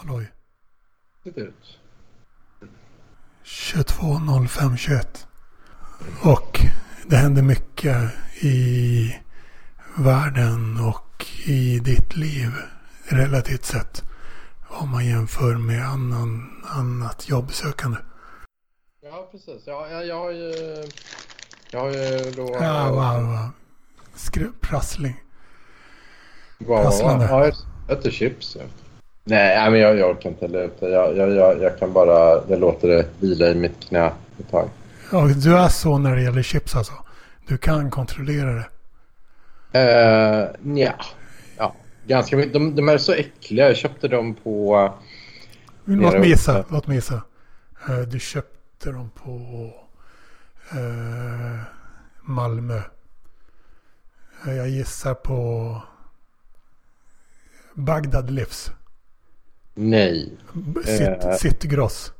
Halloj. Titt ut. 22.05.21. Och det händer mycket i världen och i ditt liv relativt sett. Om man jämför med annan, annat jobbsökande. Ja, precis. Ja, jag, jag har ju... Jag har ju då... Ja, wow, wow. Skru- prassling. Wow, Prasslande. Ja, jag äter chips. Ja. Nej, men jag, jag orkar inte hälla ut det. Jag, jag, jag, jag kan bara... Jag låter det vila i mitt knä ett tag. Ja, du är så när det gäller chips alltså. Du kan kontrollera det. Uh, nja. Ja, ganska mycket. De, de är så äckliga. Jag köpte dem på... Låt mig gissa. Låt mig gissa. Eh, Du köpte dem på eh, Malmö. Eh, Jag gissar på Bagdad Livs. Nej. B- Eh. Cit, Citygross.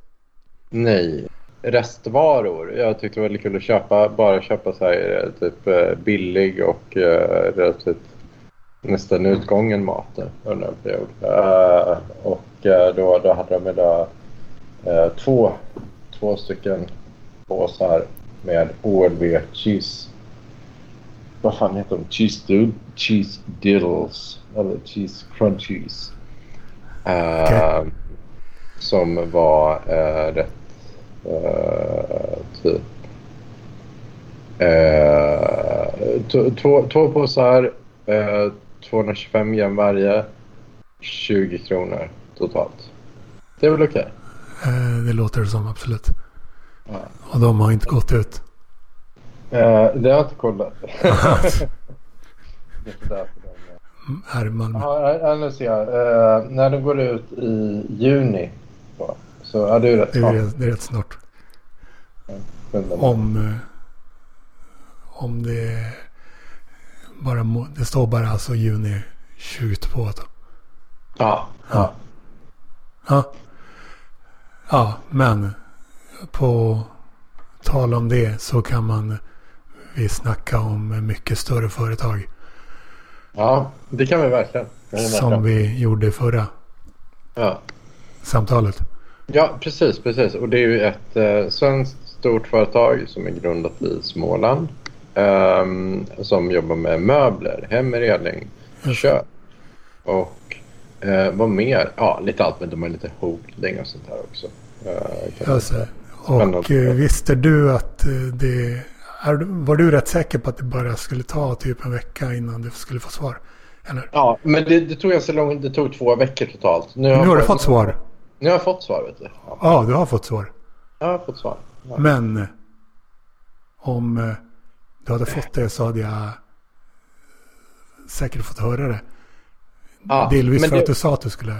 Nej. Restvaror. Jag tyckte det var lite kul att köpa, bara köpa så här eh, typ eh, billig och eh, relativt nästan utgången mat under en period. Eh, och då, då hade de idag två, två stycken påsar med OLV cheese. Vad fan heter de? Cheese, dud- cheese diddles. Eller cheese crunchies. Eh, Okej. Som var eh, rätt eh, typ eh, två, två, påsar, eh, 225 gram varje, 20 kronor totalt. Det är väl okej? Eh, Det låter det som absolut. Ja. Och de har inte gått ut. Eh, det har jag inte kollat. det är Här i Malmö. Ja, nu ser jag. Eh, när de går ut i juni. Så, så ja, det är rätt Det är, snart. det är rätt snart. Men- Om, eh, om det bara det står bara alltså juni 22. Då. Ja, ja. Ja. Ja, men på tal om det så kan man vi snacka om mycket större företag. Ja, det kan vi verkligen. Som vi gjorde förra Ja. samtalet. ja, precis, precis. Och det är ju ett eh, svenskt stort företag som är grundat i Småland. ehm, som jobbar med möbler, heminredning, Just kök. Och eh, vad mer? Ja, lite allt. Men de har lite holding och sånt här också. Eh, och eh, visste du att eh, det... Var du rätt säker på att det bara skulle ta typ en vecka innan du skulle få svar? Eller? Ja, men det, det tog ganska lång Det tog två veckor totalt. Nu Nu har du jag- fått svar. Nu har jag fått svar, vet du. Ja, Ja, du har fått svar. jag har fått svar. Ja. Men eh, om eh, du hade fått det så hade jag säkert fått höra det. Ja, Delvis för det- att du sa att du skulle...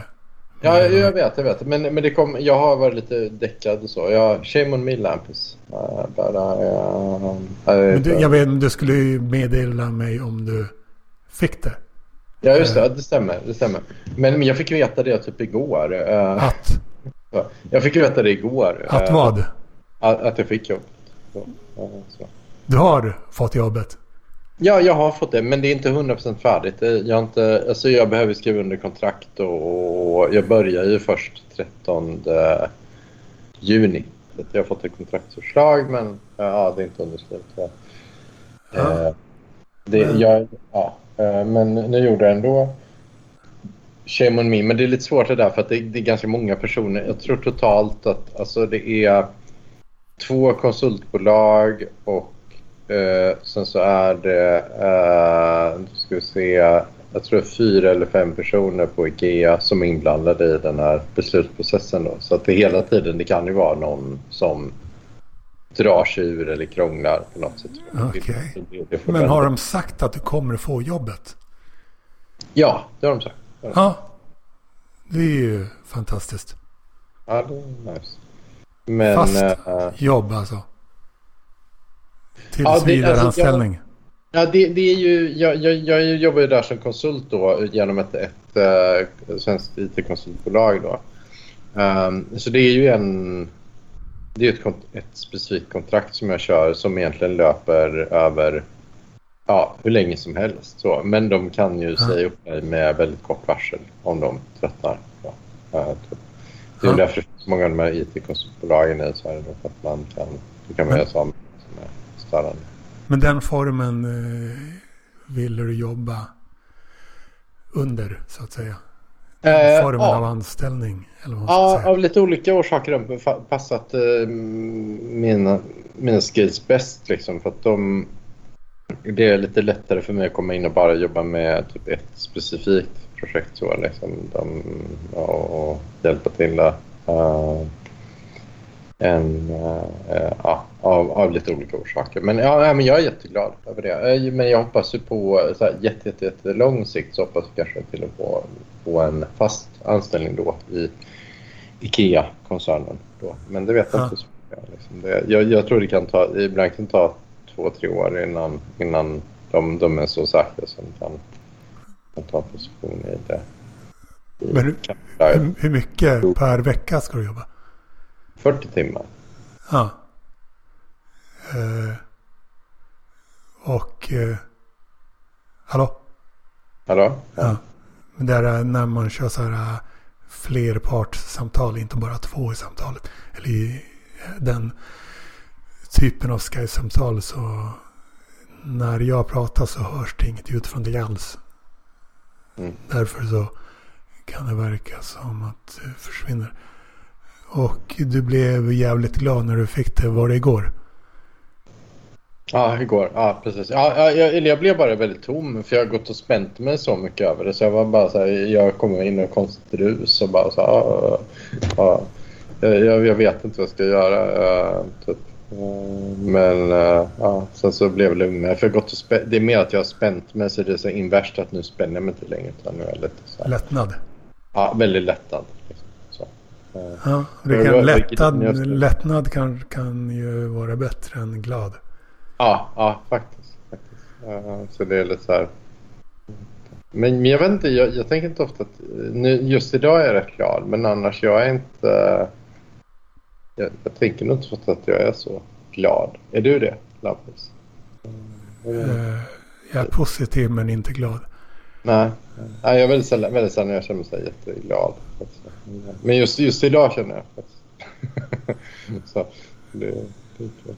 Ja, jag vet, jag vet. Men, men det kom, jag har varit lite däckad och så. Jag, shame on me, Lampus. Uh, bara, uh, Men du, jag vet, du skulle ju meddela mig om du fick det. Ja, just det. Det stämmer. Det stämmer. Men, men jag fick veta det typ igår. Uh, Att, jag fick veta det igår. att eh, vad? Att, att jag fick jobb. Så, ja, så. Du har fått jobbet. Ja, jag har fått det, men det är inte 100% färdigt. Jag, inte, alltså jag behöver skriva under kontrakt och, jag börjar ju först 13 juni. Så Jag har fått ett kontraktsförslag, men ja, det är inte underskrivet. Ja. Ja. Eh, det, Men- jag, ja, eh, men nu gjorde jag ändå. Shame on me, men det är lite svårt det där för att det, det är ganska många personer. Jag tror totalt att alltså det är två konsultbolag och Eh, sen så är det, eh, ska vi se, jag tror fyra eller fem personer på IKEA som är inblandade i den här beslutsprocessen. Då. Så att det hela tiden, det kan ju vara någon som drar sig ur eller krånglar på något sätt. Får Men har de sagt att du kommer få jobbet? Ja, det har de sagt. Ja, Ja. Det är ju fantastiskt. Ja, det är nice. Men... Fast eh, jobb alltså. Ja, det- alltså. Ja, det, det är ju, jag, jag, jag jobbar ju där som konsult då genom ett, ett uh, svenskt IT-konsultbolag. Då. Ehm, så det är ju en, det är ett, ett specifikt kontrakt som jag kör som egentligen löper över ja, hur länge som helst. Så. Men de kan ju Ja. säga upp mig med väldigt kort varsel om de tröttnar. Ja. Ja, typ. Det är Ja. därför många av de här IT-konsultbolagen i Sverige. Att man kan, då kan man göra sig störande. Men den formen eh, ville du jobba under så att säga? Den Eh, formen ja. av anställning? Eller vad Ja, av lite olika orsaker har passat eh, mina, mina skills bäst. Liksom, för att de, det är lite lättare för mig att komma in och bara jobba med typ ett specifikt projekt. Så, liksom, de, ja, och hjälpa till där. Eh, en, eh, ja, av, av lite olika orsaker. Men, ja, men jag är jätteglad över det. Eh, Men jag hoppas ju på så här, jätte, jätte, jätte lång sikt så hoppas jag kanske till att få, få en fast anställning då i IKEA-koncernen. Men det vet jag Ja. inte. Så liksom. det, jag, jag tror det kan ta, ibland kan ta två, tre år innan, innan de, de är så säkra som kan, kan ta position i det. I Men-. Hur, hur mycket per vecka ska du jobba? 40 timmar. Ja. Eh, och... Eh, hallå? Hallå? Ja. Men det är när man kör så här eh, flerpartssamtal, inte bara två i samtalet. Eller i eh, den typen av Skype-samtal så när jag pratar så hörs det inget ljud från dig alls. Mm. Därför så kan det verka som att det försvinner. Och du blev jävligt glad när du fick det. Var det igår? Ja, igår. Ja, precis. Ja, ja, jag, jag blev bara väldigt tom för jag har gått och spänt mig så mycket över det. Så jag var bara så här, jag kom in i ett konstigt rus och bara så här, ja, ja, jag, jag, vet inte vad jag ska göra. eh, typ. Men eh, ja, sen så blev det lugnare. För jag gått och spä- det är mer att jag har spänt mig så det är så inverst att nu spänner jag mig inte längre. Utan nu är lite så här, Lättnad? ja, väldigt lättad. Liksom. Så. Ja, det kan, lättad, lättnad kan, kan ju vara bättre än glad. Ja, ja faktiskt. faktiskt. Ja, så det är lite så här. Men, men jag vet inte, jag, jag tänker inte ofta att... Nu, just idag är jag rätt glad, men annars jag är inte... Jag, jag tänker nog inte ofta att jag är så glad. Är du det, Lampus? Mm. Eh, Jag är positiv men inte glad. Nej, Nej, jag är väldigt sällan, väldigt sällan jag känner mig jätteglad. faktiskt. Men just, just idag känner jag faktiskt. så det, det är kul.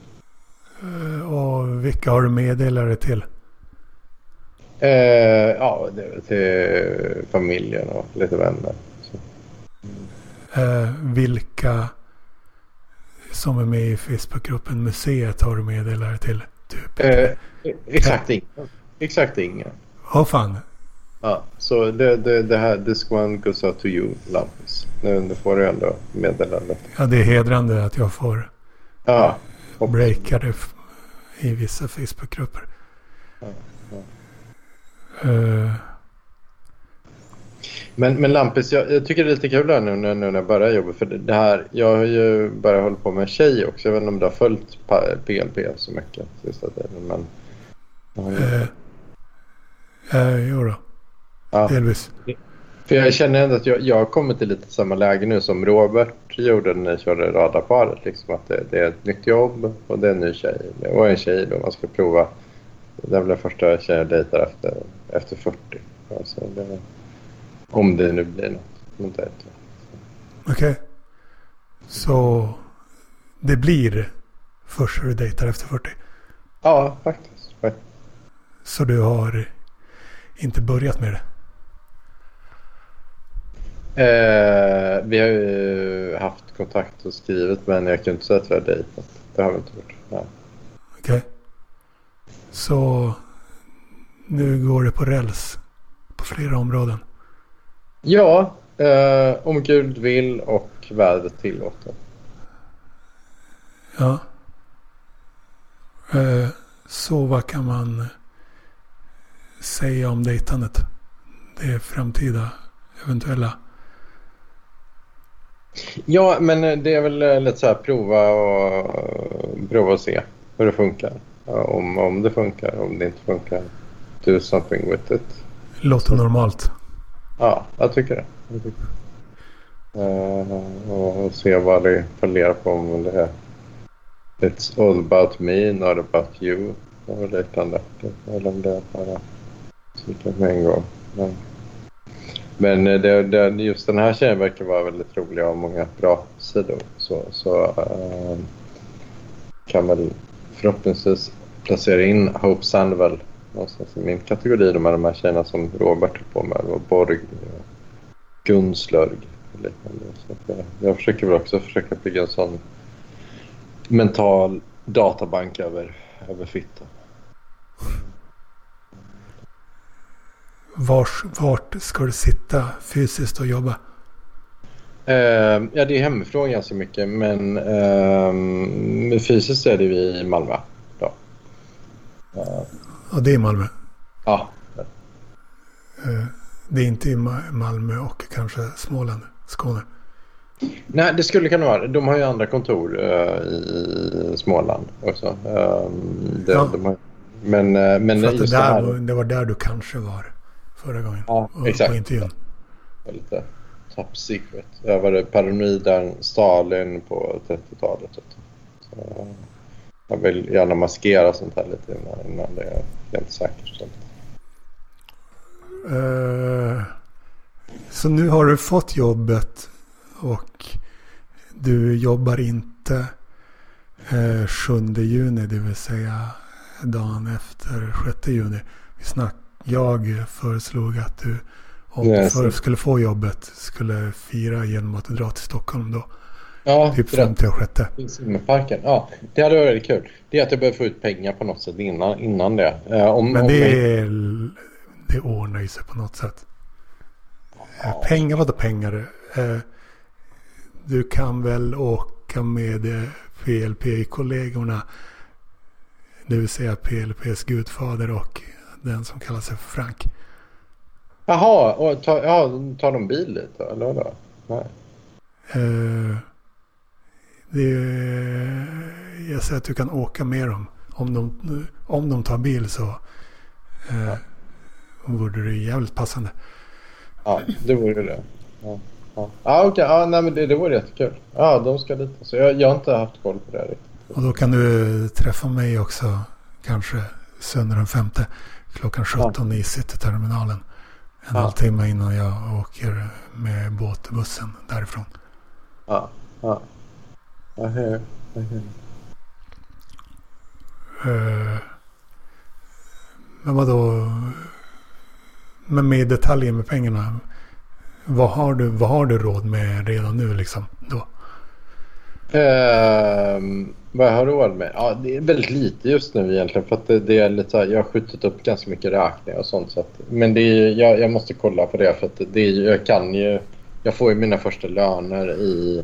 Eh, Och vilka har du meddelare till? Eh, ja, det till familjen och lite vänner. Eh, vilka som är med i Facebookgruppen Museet har du meddelare till? Typ. Eh, exakt ingen. Exakt ingen. Åh fan. Ja, så det, det, det här, this one goes out to you, Lampus. Nu, nu får du ändå meddelandet. Ja, det är hedrande att jag får Ja, och, breaka det f- i vissa Facebookgrupper. Eh, men, men Lampus, jag, jag tycker det är lite kul här nu, när- nu när jag börjar jobba. För det, här, jag har ju börjat hålla på med en tjej också. Jag vet inte om du har följt PLP så mycket sista tiden. Men, ju- eh, eh, jo då, ja. delvis. För jag känner ändå att jag, jag har kommit till lite samma läge nu som Robert gjorde när jag körde radarparet. Liksom att det, det är ett nytt jobb och det är en ny tjej. Och en tjej då man ska prova. Det är väl den första tjejen jag dejtar efter, efter 40. Alltså det, om det nu blir något. Okej. Så det blir först du dejtar efter 40. Ja, faktiskt. Så du har inte börjat med det. Eh, vi har ju haft kontakt och skrivit men jag kan inte säga att vi har dejtat. Det har vi inte gjort. Okej. Så nu går det på räls på flera områden. Ja, eh, om Gud vill och vädret tillåter. Ja. Eh, Så vad kan man säga om dejtandet? Det framtida eventuella. Ja, men eh, det är väl eh, lite så här prova och, prova och se hur det funkar. Om, om det funkar, om det inte funkar. Do something with it. Låter normalt. Ja, jag tycker det. Jag tycker det. Eh, och se vad det funderar på om det är It's all about me, not about you. Och liknande. Eller om det är bara sitta med en gång. Men, men eh, det, det, just den här tjejen verkar vara väldigt rolig och har många bra sidor. Så, så uh, kan väl förhoppningsvis placera in Hope Sandwell någonstans i min kategori. De här, de här tjejerna som Robert höll på med. Borg, Gunslörg och liknande. Så jag, eh, jag försöker väl också försöka bygga en sån mental databank över, över fitta. Vars, vart ska du sitta fysiskt och jobba? Uh, ja, det är hemifrån ganska mycket, men uh, fysiskt är det vi i Malmö. Då. Uh, och det är Malmö? Ja. Uh, det är inte i Malmö och kanske Småland, Skåne? Nej, det skulle kunna vara. De har ju andra kontor i Småland också. Det, ja. de har, men men För att det, där, här... det var där du kanske var förra gången. Ja, exakt. På intervjun. Ja, lite top secret. Jag var det paranoiden Stalin på 30-talet. Jag vill gärna maskera sånt här lite innan, innan det är helt säkerställt. Uh, så nu har du fått jobbet och du jobbar inte uh, 7 juni, det vill säga dagen efter 6 juni. Vi snack, jag föreslog att du, om du skulle få jobbet, skulle fira genom att dra till Stockholm då. Ja, typ 56. Simmerparken. Ja, det hade varit väldigt kul. Det är att jag behöver få ut pengar på något sätt innan, innan det. Uh, om, Men det, om... det ordnar ju sig på något sätt. Ja. Pengar, vadå pengar? Uh, du kan väl åka med PLP-kollegorna. Det vill säga PLPs gudfader och den som kallar sig för Frank. Jaha, och tar, ja, tar de bil dit då? Eller vadå? Nej. Uh, det, jag säger att du kan åka med dem. Om de, om de tar bil så uh, ja. vore det jävligt passande. Ja, det vore det. Ja, ja. Ah, okej. Okay. Ah, nej, men det, det vore jättekul. Ja, de ska dit. Så jag, jag har inte haft koll på det riktigt. Och då kan du träffa mig också. Kanske söndag den femte klockan 17 ja. i Cityterminalen. En ja. halvtimme innan jag åker med båtbussen därifrån. Ja, ja. Jag hör, jag hör. Uh, men vadå? Men med detaljer med pengarna. Vad har du, vad har du råd med redan nu liksom? Uh, vad jag har råd med? Ja, det är väldigt lite just nu egentligen. För att det, det är lite här, jag har skjutit upp ganska mycket räkningar och sånt. Så att, men det är, jag, jag måste kolla på det för att det är, jag kan ju... Jag får ju mina första löner i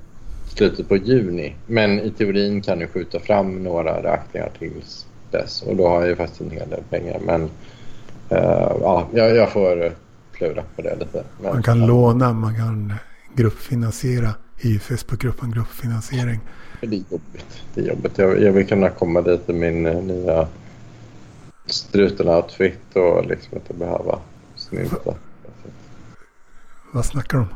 slutet på juni. Men i teorin kan jag skjuta fram några räkningar tills dess. Och då har jag ju faktiskt en hel del pengar. Men uh, ja, jag, jag får klura på det lite. Men, man kan ja. låna, man kan gruppfinansiera i Facebookgruppen gruppfinansiering. Det är jobbigt. Det är jobbigt. Jag, jag vill kunna komma dit i min uh, nya struten-outfit och liksom inte behöva snylta. Vad snackar du om?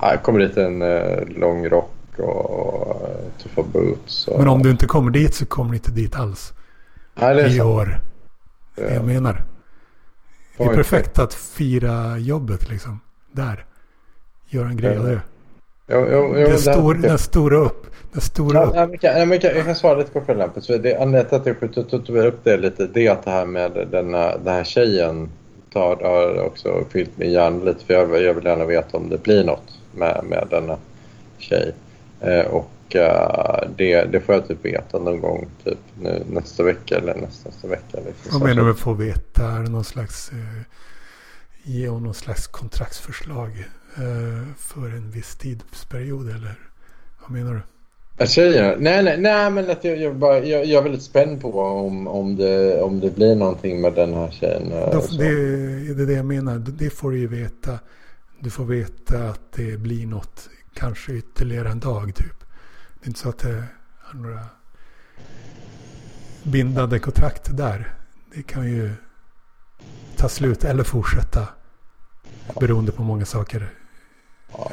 Jag kommer dit i en uh, lång rock och tuffa boots. Och... Men om du inte kommer dit så kommer du inte dit alls. Nej, det är I sant. år. Det jag menar. Det är perfekt att fira jobbet liksom. Där. Göra en grej av det. Jo, jo, jo, den, stor, den stora upp. Den stora ja, upp. Jag kan, jag, kan, jag kan svara lite på det, anledningen till att jag skjuter upp det lite det är att det här med denna, den här tjejen tar, har också fyllt min hjärna lite. För jag, jag vill gärna veta om det blir något med, med denna tjej. Eh, och eh, det, det får jag typ veta någon gång typ nu, nästa vecka eller nästa, nästa vecka. Liksom. Vad menar du med få veta? Är det någon slags... Eh, ge hon någon slags kontraktsförslag? Eh, för en viss tidsperiod eller vad menar du? Jag säger nej, nej, nej, men att jag, jag, bara, jag, jag är väldigt spänd på om, om, det, om det blir någonting med den här tjejen. Eh, Då, det, det är det jag menar. Det får du ju veta. Du får veta att det blir något, kanske ytterligare en dag typ. Det är inte så att det har några bindande kontrakt där. Det kan ju ta slut eller fortsätta. Beroende på många saker. Ja.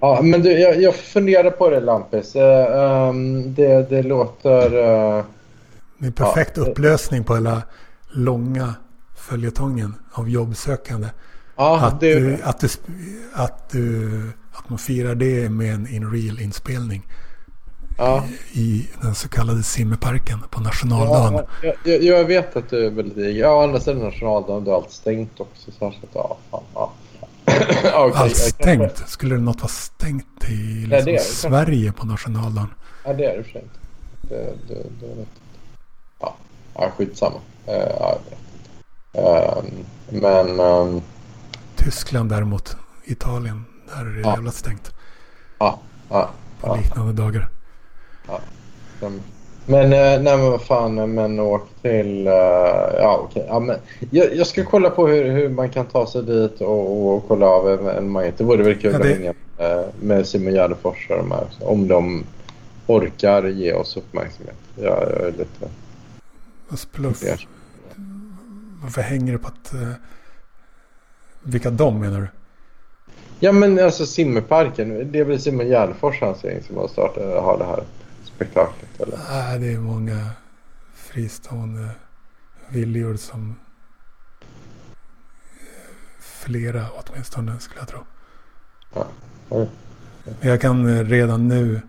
ja, men du, jag, jag funderar på det Lampis. Uh, um, det, det låter... Uh, det är perfekt ja. upplösning på hela långa följetongen av jobbsökande. Ja, att, det, du, att, du, att, du, att man firar det med en in real inspelning ja. i den så kallade simmerparken på nationaldagen. Ja, jag, jag vet att du är väldigt eager. Ja, andra sidan nationaldagen, du har allt stängt också. Så att, ja, fan, ja. Okay, Allt stängt? Skulle det något vara stängt i liksom, Nej, det är det. Sverige på nationaldagen? Ja, det är det för. Det, det, det. Ja, ja skitsamma. Uh, ja. Uh, men... Um, Tyskland däremot, Italien, där är det Ja. jävla stängt ja, ja. på Ja. liknande dagar. stämmer. Men, eh, nej men vad fan, men åk till... eh, ja, okej. Ja, men jag, jag ska kolla på hur, hur man kan ta sig dit och, och kolla av evenemanget. Det vore väl kul Ja, att det- hänga eh, med Simon Gärdenfors och de här. Om de orkar ge oss uppmärksamhet. Jag, jag är lite... Vad spluff. fundersam. Varför hänger det på att... eh, vilka de menar du? Ja men alltså simmerparken. Det är väl Simon Gärdenfors hans gäng som har startat, har det här spektaklet eller? Nej, det är många fristående viljor som... Flera åtminstone skulle jag tro. Ja. Men Jag kan redan nu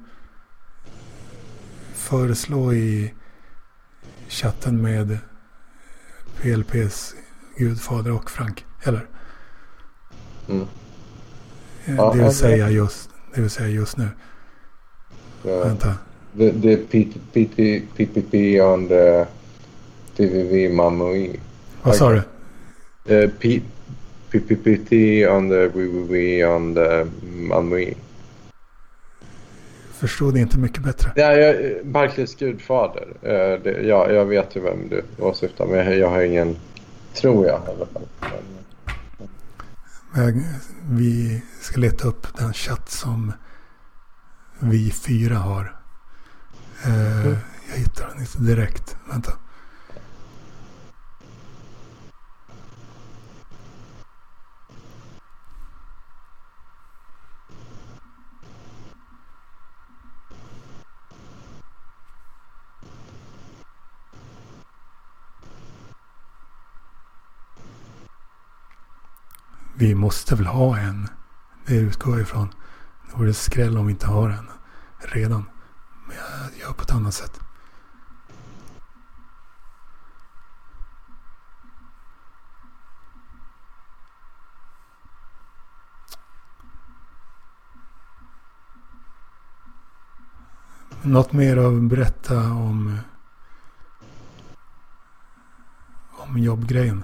föreslå i chatten med PLPs gudfader och Frank. Eller? Mm. Eh, Ja, det, vill ja, säga just, det vill säga just nu. Så, Vänta. PT, PT, PPP on the TVV Mamui. Vad sa du? Uh, P, PPPT on the WWW on the Mamui. Förstod inte mycket bättre. Ja, jag, Barclays gudfader. Uh, det, ja, jag vet ju vem du åsyftar men jag, jag har ingen... Tror jag i alla fall. Vi ska leta upp den chatt som vi fyra har. Eh, Mm. Jag hittar den inte direkt. Vänta. Vi måste väl ha en. Det utgår jag ifrån. Det vore skräll om vi inte har en redan. Men jag gör på ett annat sätt. Något mer att berätta om, om jobbgrejen?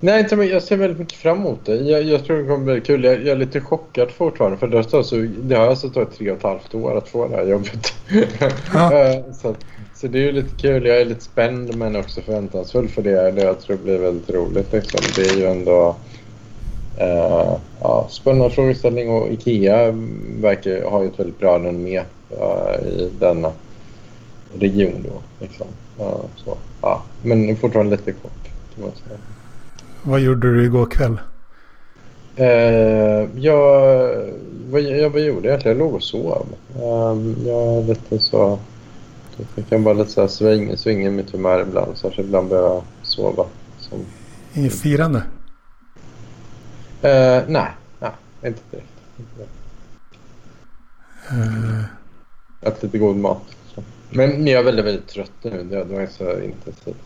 Nej, inte, men jag ser väldigt mycket fram emot det. Jag, jag tror det kommer bli kul. Jag, jag är lite chockad fortfarande. För det, så, det har alltså tagit tre och ett halvt år att få det här jobbet. Ja. Eh, så, så det är ju lite kul. Jag är lite spänd men också förväntansfull för det. det jag tror det blir väldigt roligt. Liksom. Det är ju ändå eh, ja, spännande frågeställning och Ikea verkar ha ju ett väldigt bra renommé eh, i denna region. Då, liksom. Eh, så, ja. Men fortfarande lite kort kan man säga. Vad gjorde du igår kväll? Eh, jag, vad, jag, vad gjorde jag egentligen? Jag låg och sov. Eh, jag lite så... Jag kan bara lite så här svinga, svinga mitt humör ibland. Särskilt ibland behöver jag sova. Som, Inget firande? eh, nej, nej, inte direkt. Inte direkt. Eh, Ätit lite god mat. Men, jag är väldigt, väldigt trött nu. Det, det var så intensivt.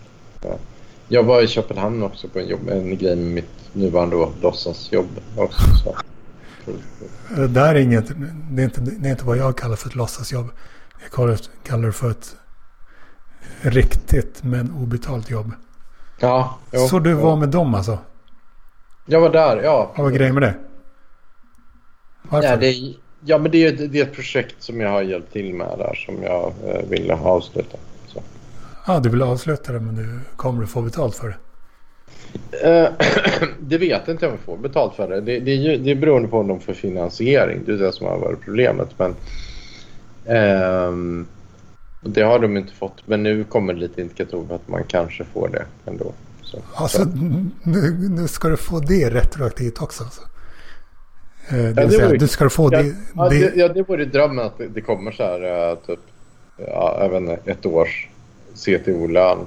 Ja. Jag var i Köpenhamn också på en, jobb, en grej med mitt nuvarande låtsasjobb också. Så. Det där är inget, det är, inte, det är inte vad jag kallar för ett låtsasjobb. Jag kallar, kallar det för ett riktigt men obetalt jobb. Ja, jo, Så du jo. var med dem alltså? Jag var där, ja. Vad var grejen med det? Varför? Ja, det är, ja, men det är, det är ett projekt som jag har hjälpt till med där som jag eh, ville avsluta. Så. Ah, du vill avsluta det men du kommer att få betalt för det. Eh, det vet inte om jag får betalt för det. Det, det, är ju, det är beroende på om de får finansiering. Det är det som har varit problemet. Men, och det har de inte fått. Men nu kommer det lite indikatorer på att man kanske får det ändå. Så, Alltså så. nu, nu ska du få det retroaktivt också. Alltså. Eh, det det vill säga, vore- du ska få Ja, det. ja, det det, ja, det vore drömmen att det, det kommer så här eh, typ ja, även ett års CTO-lön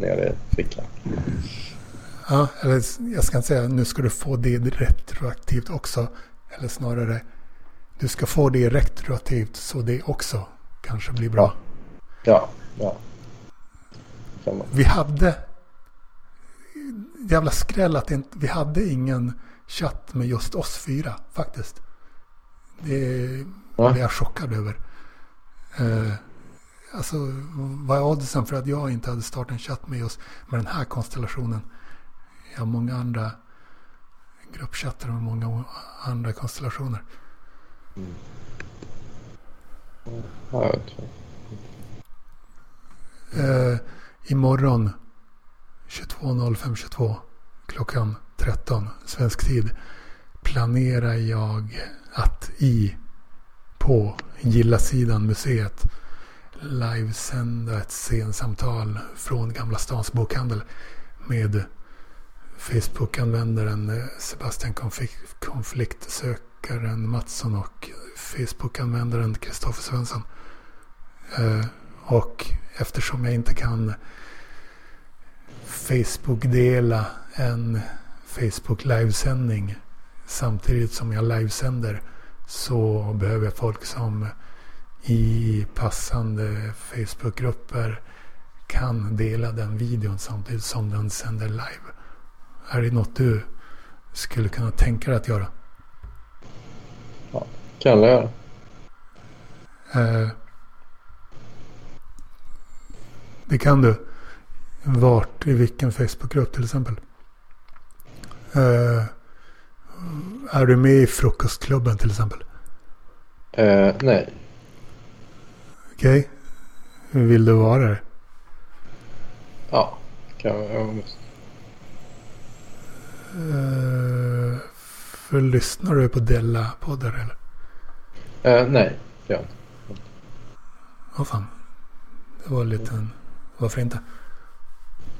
nere i fickan. Ja, eller jag ska inte säga nu ska du få det retroaktivt också. Eller snarare, du ska få det retroaktivt så det också kanske blir bra. Ja, ja. Samma. Vi hade, jävla skräll att inte, vi hade ingen chatt med just oss fyra faktiskt. Det Ja. blev jag chockad över. Eh, alltså, vad är oddsen för att jag inte hade startat en chatt med oss med den här konstellationen? Jag har många andra gruppchattar och många andra konstellationer. Ja. Eh, imorgon 22.05.22 klockan 13 svensk tid planerar jag att i på Gilla-sidan museet livesända ett scensamtal från Gamla Stans bokhandel med Facebook-användaren eh, Sebastian Konflikt, Konfliktsökaren Mattsson och Facebook-användaren Kristoffer Svensson. Eh, och eftersom jag inte kan Facebook-dela en Facebook livesändning samtidigt som jag livesänder så behöver jag folk som i passande Facebook-grupper kan dela den videon samtidigt som den sänder live. Är det något du skulle kunna tänka dig att göra? Kan jag göra. Eh, det kan du. Vart, i vilken Facebookgrupp till exempel. Eh, är du med i Frukostklubben till exempel? Eh, nej. Okej. Vill du vara där? Ja, kan jag. måste. Eh, för lyssnar du på Della-poddar eller? Eh, nej, det gör jag inte. Vad fan. Det var en... Varför inte?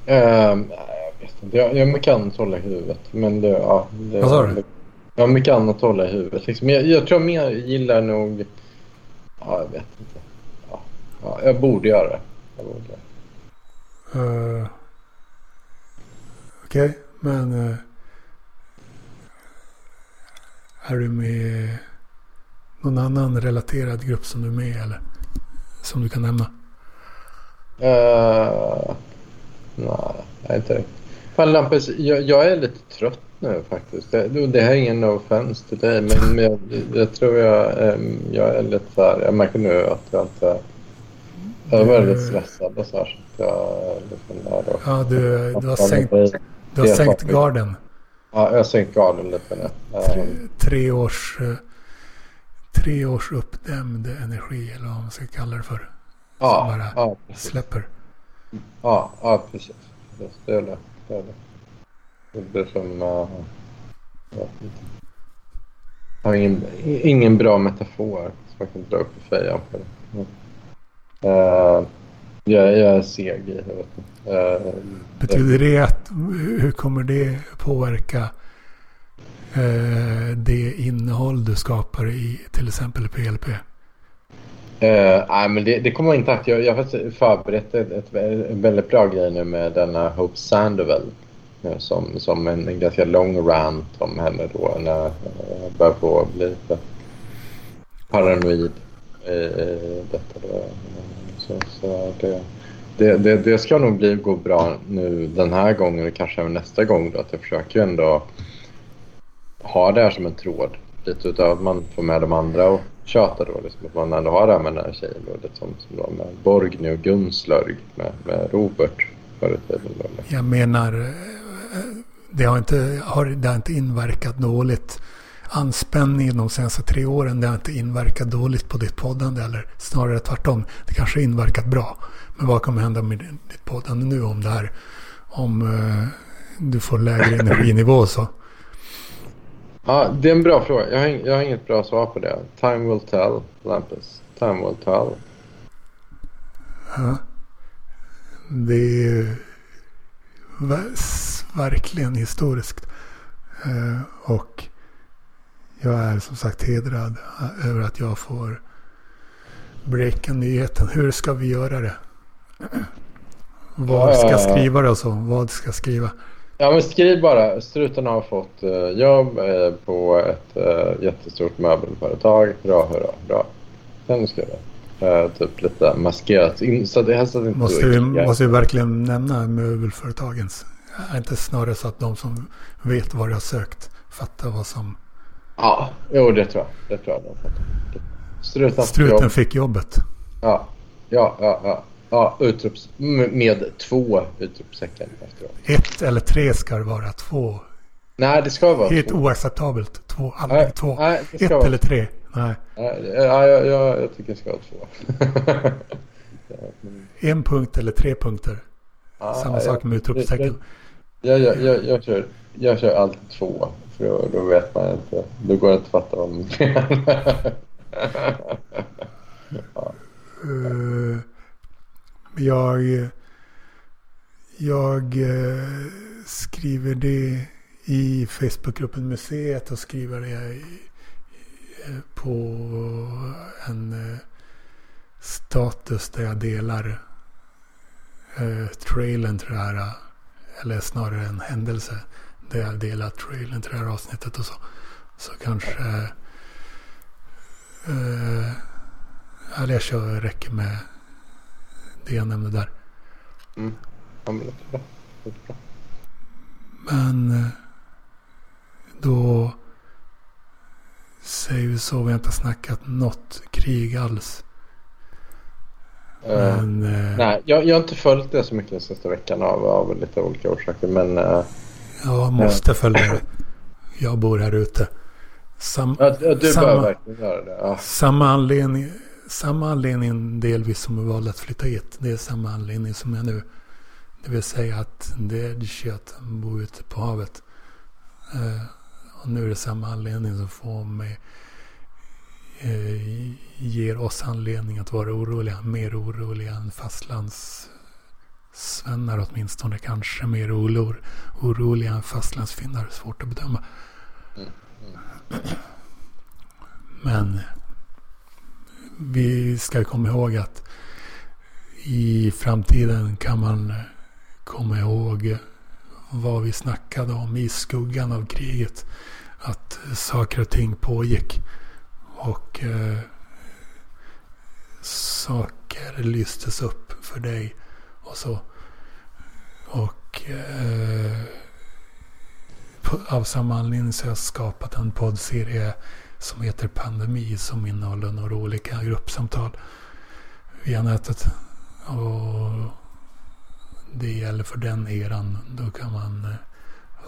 Nej, jag vet inte. Jag, jag har mycket annat att hålla i huvudet. Men det, ja, det, Vad sa du? Jag har mycket annat att hålla i huvudet. Liksom. Jag, jag tror jag mer gillar nog... Ja, jag vet inte. Ja, ja, jag borde göra det. Jag borde. Uh, Okej, men... eh, är du med någon annan relaterad grupp som du är med eller? Som du kan nämna? Eh, nej, inte riktigt. Fan Lampus, jag, jag är lite trött nu faktiskt. Det, det här är ingen offense till dig, men, men jag, jag tror jag, ehm, jag är lite så här, jag märker nu att jag inte... Jag är väldigt stressad och så här. Så jag är lite nära. Ja, du, du har sänkt, du har är sänkt garden. Ja, jag har sänkt garden lite nu. Tre, Ehm, tre års... eh, Tre års uppdämd energi eller vad man ska kalla det för. Ja, bara ja, precis. Släpper. Ja, ja precis. Det är det. Det är det. Det blir som... Uh, jag har ingen, ingen bra metafor som jag kan dra upp i fejan det. Eh, jag, jag är seg i huvudet. Uh, Betyder det att... Hur kommer det påverka eh, det innehåll du skapar i till exempel PLP? Eh, nej, men det, det kommer inte att... Jag, jag har förberett ett, ett, en väldigt bra grej nu med denna Hope Sandoval. Som, som en, en ganska lång rant om henne då när jag börjar på bli lite paranoid i, i detta. Då. Så, så det, det, det, det ska nog bli, gå bra nu den här gången och kanske även nästa gång. Då, att jag försöker ju ändå ha det här som en tråd. Lite utav att man får med de andra och tjatar. då. Liksom, att man ändå har det här med den här tjejen. Då, liksom, som, då med Borgny och Gunslörg med, med Robert förr i tiden. Då. Jag menar, eh, det har inte, har, det har inte inverkat dåligt. Anspänningen de senaste tre åren, det har inte inverkat dåligt på ditt poddande. Eller snarare tvärtom, det kanske har inverkat bra. Men vad kommer hända med ditt poddande nu om det här? Om eh, du får lägre energinivå och så. Ja, det är en bra fråga. Jag har, jag har inget bra svar på det. Time will tell, Lampus. Time will tell. Ja. Det är verkligen historiskt. Eh, och jag är som sagt hedrad eh, över att jag får breaka nyheten. Hur ska vi göra det? Vad ska jag skriva det och så? Vad ska jag skriva? Ja, men skriv bara. Struten har fått uh, jobb uh, på ett jättestort möbelföretag. Bra, hurra, bra. Sen skriv det. Uh, typ lite maskerat. In, så det helst att inte måste, vi, måste vi verkligen nämna möbelföretagens? Är inte snarare så att de som vet vad de har sökt fattar vad som... Ja, jo det tror jag. Det tror jag. Struten, Struten jobb. fick jobbet. Ja, ja, ja. ja. Ja, utrops, med två utropstecken efteråt. Ett eller tre ska det vara, två. Nej, det ska vara Helt två. oacceptabelt. Två, aldrig nej, två. Nej, Ett vara... eller tre. Nej. nej ja, jag, jag, jag tycker det ska vara två. en punkt eller tre punkter. Ja, Samma sak med utropstecken. Jag, jag, jag, jag, kör, jag kör alltid två. För då, då vet man inte. Då går det inte att fatta vad man menar. ja. Uh, jag, jag eh, skriver det i Facebookgruppen Museet och skriver det i, eh, på en status där jag delar trailern till det här. Eller snarare en händelse där jag delar trailern till det här avsnittet och så. Så kanske... Eh, eller jag kör, räcker med det jag nämnde där. Mm. Ja, men, bra. bra. men eh, då säger vi så. Vi har inte snackat något krig alls. Uh, men, uh, nej, jag, jag har inte följt det så mycket den senaste veckan av, av lite olika orsaker. Men, uh, jag måste följa det. Jag bor här ute. Sam, ja, du samma, verkligen göra det. Ja. Samma anledning samma anledning delvis som jag valde att flytta hit. Det är samma anledning som jag nu. Det vill säga att det är kött att bo ute på havet. Uh, och nu är det samma anledning som får mig uh, ger oss anledning att vara oroliga. Mer oroliga än Sven är åtminstone. Kanske mer olor, orolig än fastlandsfinnar. Svårt att bedöma. Mm. Mm. Men vi ska komma ihåg att i framtiden kan man komma ihåg vad vi snackade om i skuggan av kriget. Att saker och ting pågick. Och eh, saker lystes upp för dig och så. Och eh, av samma anledning så har jag skapat en poddserie som heter Pandemi som innehåller några olika gruppsamtal via nätet. Och det gäller för den eran. Då kan man eh,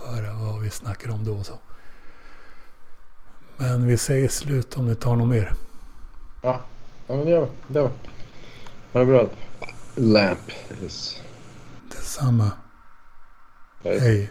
höra vad vi snackar om då och så. Men vi säger slut om ni tar något mer. Ja, ja men det gör vi. Det gör vi. Ha det bra. lamp is the summer. Hey.